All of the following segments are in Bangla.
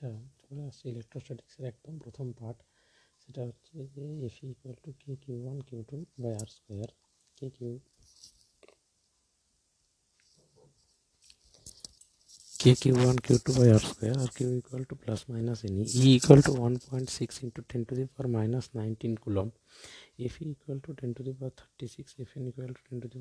আচ্ছা চলে আসছে ইলেকট্রোস্ট্যাটিক্সের একদম প্রথম পার্ট সেটা হচ্ছে যে F equal to K Q one Q two by R square K Q K Q one Q two by R square R Q equal to plus minus N E equal to one point six into ten to the power minus nineteen coulomb F equal to ten to the power thirty six F N equal to ten to the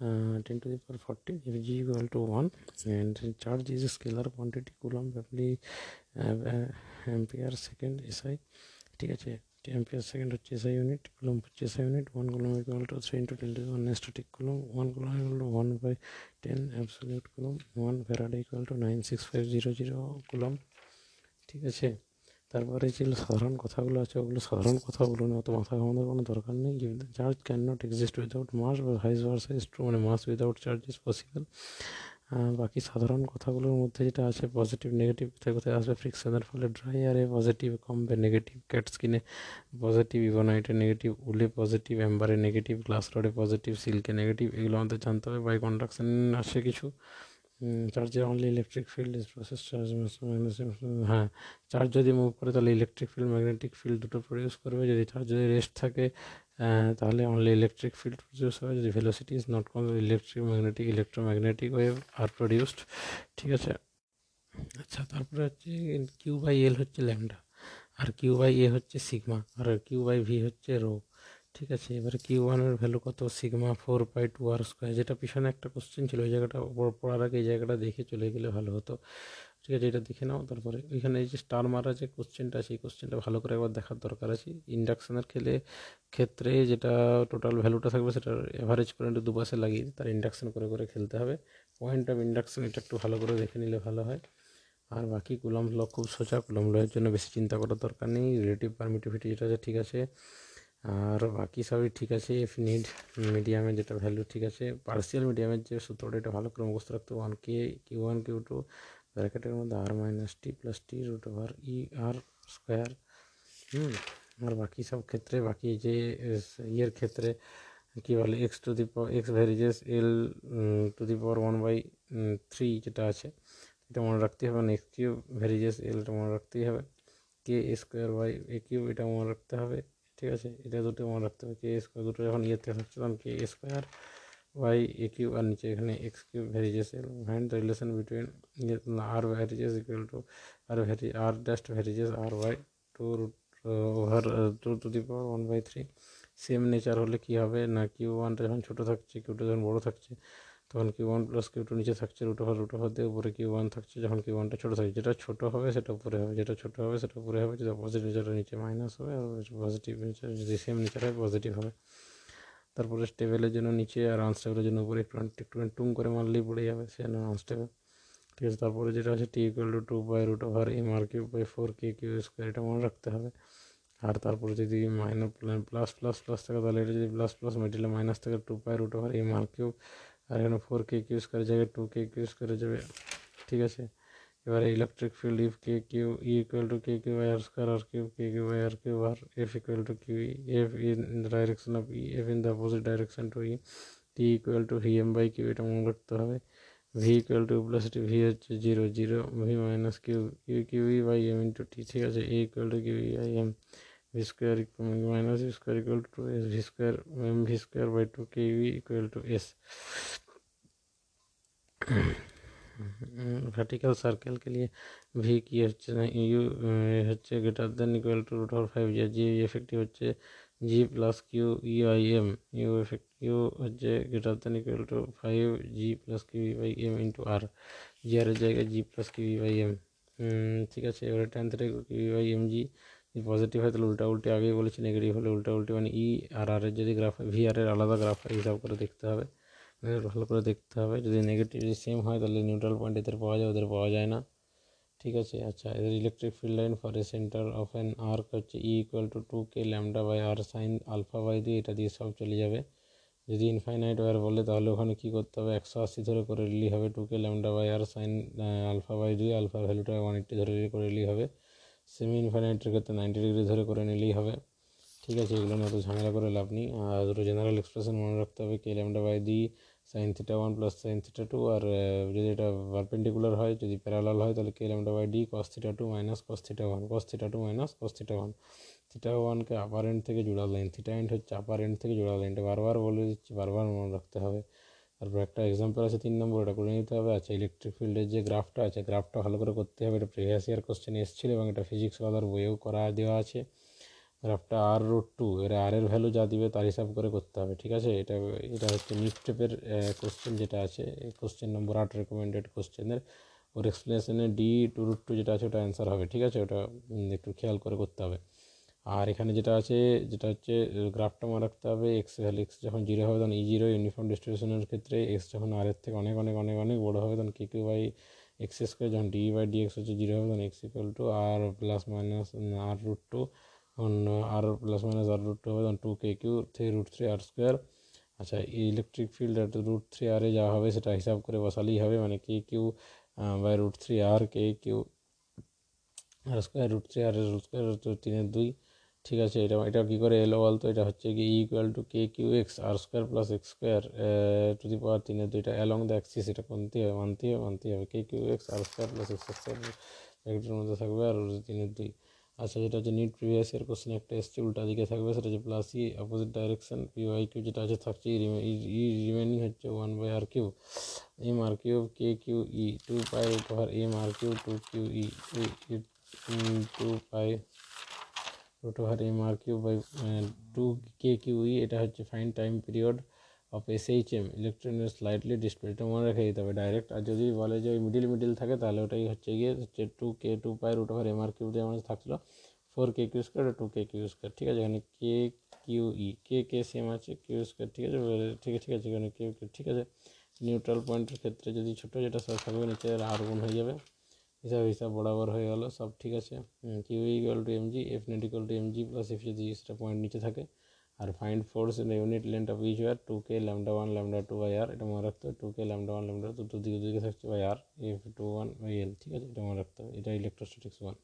uh, 10 to the power 14 if g equal to 1 and charge is a scalar quantity coulomb uh, ampere second SI ঠিক আছে? অ্যাম্পিয়ার সেকেন্ড হচ্ছে এসআই ইউনিট কুলম হচ্ছে SI unit one coulomb equal to three into ten to one static coulomb one coulomb equal to one by ten absolute coulomb one farad equal to nine six five zero zero coulomb ঠিক আছে? তারপরে যেগুলো সাধারণ কথাগুলো আছে, ওগুলো সাধারণ কথা বলুন অত মাথা ঘামানোর কোনো দরকার নেই। Charge can not exist without mass বা হাইস ভার্সা ইস ট্রু মানে mass without charge is possible বাকি সাধারণ কথাগুলোর মধ্যে যেটা আছে পজিটিভ নেগেটিভ কোথায় কোথায় আসবে ফ্রিকশনের ফলে ড্রাই আরে পজিটিভ কমবে নেগেটিভ ক্যাট স্কিনে পজিটিভ ইভোনাইটে নেগেটিভ উলে পজিটিভ অ্যাম্বারে নেগেটিভ গ্লাস রডে পজিটিভ সিল্কে নেগেটিভ এগুলো আমাদের জানতে হবে বাই কন্ডাকশন আসে কিছু। চার্জে only electric field is process charge হ্যাঁ চার্জ যদি মুভ করে তাহলে ইলেকট্রিক ফিল্ড ম্যাগনেটিক ফিল্ড দুটো প্রডিউস করবে। যদি চার্জ যদি রেস্ট থাকে তাহলে অনলি ইলেকট্রিক ফিল্ড প্রডিউস হবে। যদি velocity is not com electric magnetic electromagnetic wave are produced ঠিক আছে? আচ্ছা তারপরে হচ্ছে কিউ বাই এল হচ্ছে ল্যামডা আর কিউ বাই এ হচ্ছে সিগমা আর কিউ বাই ভি হচ্ছে রো ঠিক আছে, এবারে কিউ ওয়ানের ভ্যালু কত? Sigma four by two R square যেটা পিছনে একটা কোশ্চেন ছিল, ওই জায়গাটা পড়ার আগে এই জায়গাটা দেখে চলে গেলে ভালো হতো। ঠিক আছে, এটা দেখে নাও, তারপরে ওইখানে এই যে স্টার মারা যে কোশ্চেনটা সেই কোশ্চেনটা ভালো করে একবার দেখার দরকার আছে। ইন্ডাকশানের খেলে, ক্ষেত্রে যেটা টোটাল ভ্যালুটা থাকবে, সেটা অ্যাভারেজ করে একটু দুপাশে লাগিয়ে তার ইন্ডাকশান করে করে খেলতে হবে। পয়েন্ট অফ ইন্ডাকশান এটা একটু ভালো করে দেখে নিলে ভালো হয়। আর বাকি কুলম ল খুব সোজা কুলম লয়ের জন্য বেশি চিন্তা করার দরকার নেই। রিলেটিভ পারমিটিভিটি যেটা আছে, ঠিক আছে। আর বাকি সবই ঠিক আছে এফ নিড মিডিয়ামের যেটা ভ্যালু ঠিক আছে পার্সিয়াল মিডিয়ামের যে সূত্রটা, এটা ভালো করে মুখস্থ রাখতে one K Q one Q two ব্র্যাকেটের মধ্যে আর minus T plus T root over E R square হুম, আর বাকি সব ক্ষেত্রে, বাকি যে ইয়ের ক্ষেত্রে, কী বলে X to the power X varies L to the power one by three যেটা আছে, এটা মনে রাখতে হবে। না এক্স কিউ ভ্যারিজেস এলটা মনে রাখতেই হবে। K square by A Q এটা মনে রাখতে হবে। ঠিক আছে? এটা দুটো মনে রাখতে হবে কে স্কোয়ার দুটো যখন ইয়েতে থাকছে তখন K square Y A Q আর নিচে এখানে X Q varies find the relation between R varies equal to R vary R dust varies R Y two root over two to the power one by three same nature হলে কী হবে? না কিউ ওয়ানটা যখন ছোটো থাকছে কিউটা যখন বড়ো থাকছে তখন Q one plus Q two নিচে থাকছে রুট ওভার রুট ওভার দিয়ে উপরে কিউ ওয়ান থাকছে, যখন কিউ ওয়ানটা ছোটো থাকছে যেটা ছোটো হবে সেটা উপরে হবে, যেটা ছোটো হবে সেটা উপরে হবে যদি অপোজিট নেচারটা নিচে মাইনাস হবে, আর পজিটিভ নেচার যদি সেম নেচার হয় পজিটিভ হবে। তারপরে স্টেবেলের জন্য নিচে আর আনস্টেবলের জন্য উপরে একটু একটু টুম করে মারলেই পড়ে যাবে, সে আনস্টেবল ঠিক আছে, তারপরে যেটা আছে T equal to two by root over M R Q by four K Q square এটা মনে রাখতে হবে। আর তারপরে যদি মাইনাস প্লাস প্লাস প্লাস থাকে, তাহলে এটা যদি প্লাস প্লাস মেটিলে মাইনাস থাকে two by root over M R Q আর এখানে ফোর কে কিউ স্কোয়ার জায়গায় টু কে কিউ স্কোয়ারে যাবে ঠিক আছে এবারে electric field if K Q E equal to K Q by R square R Q K Q by R Q R F equal to Q E F in the direction of E F in the opposite direction to E T equal to V M by Q এটা মনে রাখতে হবে V equal to plus T V হচ্ছে zero zero V minus Q Q Q E by M into T ঠিক আছে A equal to Q E by M V square minus V square equal to S V square M V square by two Q E equal to S vertical circle के लिए ভি কি হচ্ছে না ইউ হচ্ছে greater than equal to root over five G G effective হচ্ছে G plus Q E I M U effect U হচ্ছে greater than equal to five G plus Q E by M into R G R এর জায়গায় G plus Q E by M ঠিক আছে এবারে টেন থেকে Q E by M G positive হয় তাহলে উল্টা উল্টে আগেই বলেছি নেগেটিভ হলে উল্টা উল্টে মানে ই আর আর এর যদি গ্রাফ ভি আর এর আলাদা গ্রাফ হিসাব করে দেখতে হবে। ভালো করে দেখতে হবে। যদি নেগেটিভ যদি সেম হয়, তাহলে নিউট্রাল পয়েন্ট এদের পাওয়া যায়, ওদের পাওয়া যায় না। ঠিক আছে? আচ্ছা এদের electric field line for a centre of an arc হচ্ছে E equal to two K lambda by R sine alpha by দিয়ে এটা দিয়ে সব চলে যাবে। যদি ইনফাইনাইট ওয়ার বলে, তাহলে ওখানে কী করতে হবে? একশো আশি ধরে করে নিলেই হবে two K lambda by R sine alpha by দুই আলফা ভ্যালুটা ওয়ান এইট্টি ধরে করে নিলেই হবে। সেমি ইনফাইনাইটের ক্ষেত্রে নাইনটি ডিগ্রি ধরে করে নিলেই হবে। ঠিক আছে এগুলো নিয়ে অত ঝামেলা করে লাভ নেই। আর দুটো জেনারেল এক্সপ্রেশন মনে রাখতে হবে K lambda by D sine theta one plus sine theta two আর যদি এটা পারপেন্ডিকুলার হয়, যদি প্যারালাল হয়, তাহলে K lambda by D cos theta two minus cos theta one cos theta two minus cos theta one theta ওয়ানকে আপার এন্ড থেকে জোড়া লাইন থিটা এন্ড হচ্ছে আপার এন্ড থেকে জোড়া লাইনটা বারবার বলে দিচ্ছি, বারবার মনে রাখতে হবে। তারপর একটা এক্সাম্পল আছে তিন নম্বর এটা করে নিতে হবে। আচ্ছা ইলেকট্রিক ফিল্ডের যে গ্রাফটা আছে গ্রাফটা ভালো করে করতে হবে। এটা প্রিভিয়াস ইয়ার কোশ্চেনে এসেছিল এবং এটা ফিজিক্স ওয়ালার বইয়েও করা দেওয়া আছে। গ্রাফটা আর রুট টু এর আর এর ভ্যালু যা দিবে তার হিসাব করে করতে হবে, ঠিক আছে? এটা এটা হচ্ছে নিফটেপের কোশ্চেন যেটা আছে কোশ্চেন নম্বর আট রেকমেন্ডেড কোশ্চেনের ওর এক্সপ্লেনেশনে ডি টু রুট টু যেটা আছে, ওটা অ্যান্সার হবে, ঠিক আছে? ওটা একটু খেয়াল করে করতে হবে। আর এখানে যেটা আছে, যেটা হচ্ছে গ্রাফটা মনে রাখতে হবে এক্স ভ্যালু এক্স যখন জিরো হবে তখন ই জিরো ইউনিফর্ম ডিস্ট্রিবিউশনের ক্ষেত্রে এক্স যখন আর এর থেকে অনেক অনেক অনেক অনেক বড়ো হবে তখন K Q by X square যখন ডি বাই ডি এক্স হচ্ছে জিরো হবে তখন X equal to R plus minus R root two তখন R plus minus R root two হবে তখন two K Q three root three R square আচ্ছা ইলেকট্রিক ফিল্ড রুট থ্রি আরে যা হবে সেটা হিসাব করে বসালেই হবে মানে K Q by root three R K Q R square root three R square তিনের দুই ঠিক আছে, এটা এটা কী করে এলো বলতো? এটা হচ্ছে কি equal to K Q X R square plus X square to the power তিনের দুইটা অ্যালং দ্য অ্যাক্সিস এটা মানতেই হবে? মানতেই হবে মানতেই হবে। K Q X R square plus X square মধ্যে থাকবে আর তিনের দুই। আচ্ছা যেটা হচ্ছে নিট প্রিভিয়াস ইয়ার কোশ্চেন একটা এসছে উল্টা দিকে থাকবে, সেটা হচ্ছে plus e opposite direction P Y Q যেটা আছে, থাকছে ই রিমেনিং হচ্ছে one by R Q M R Q K Q e two pi over M R Q two Q e two pi root over M R Q by two K Q এটা হচ্ছে fine time period of S H M ইলেকট্রনের স্লাইডলি ডিসপ্লে এটা মনে রেখে দিতে হবে ডাইরেক্ট আর যদি বলে যে ওই মিডিল মিডিল থাকে, তাহলে ওটাই হচ্ছে গিয়ে হচ্ছে two K two pi root over M R Q দিয়ে আমাদের থাকছিলো four K Q square two K Q square ঠিক আছে? এখানে K Q E K K same আছে কিউ স্কোয়ার ঠিক আছে? ঠিক আছে ঠিক আছে, এখানে কিউ কিউ ঠিক আছে? নিউট্রাল পয়েন্টের ক্ষেত্রে যদি ছোটো যেটা থাকবে নিচে আর গুণ হয়ে যাবে। হিসাব হিসাব বরাবর হয়ে গেল, সব ঠিক আছে। Q equal to MG F net equal to MG plus F যদি এক্সট্রা পয়েন্ট নিচে থাকে, আর find force in unit length of each wire two K lambda one lambda two by R এটা মনে রাখতে হবে two K lambda one lambda two দুদিকে দুদিকে থাকছে by R F two one by L ঠিক আছে? এটা মনে রাখতে হবে, এটা ইলেকট্রোস্ট্যাটিক্স ওয়ান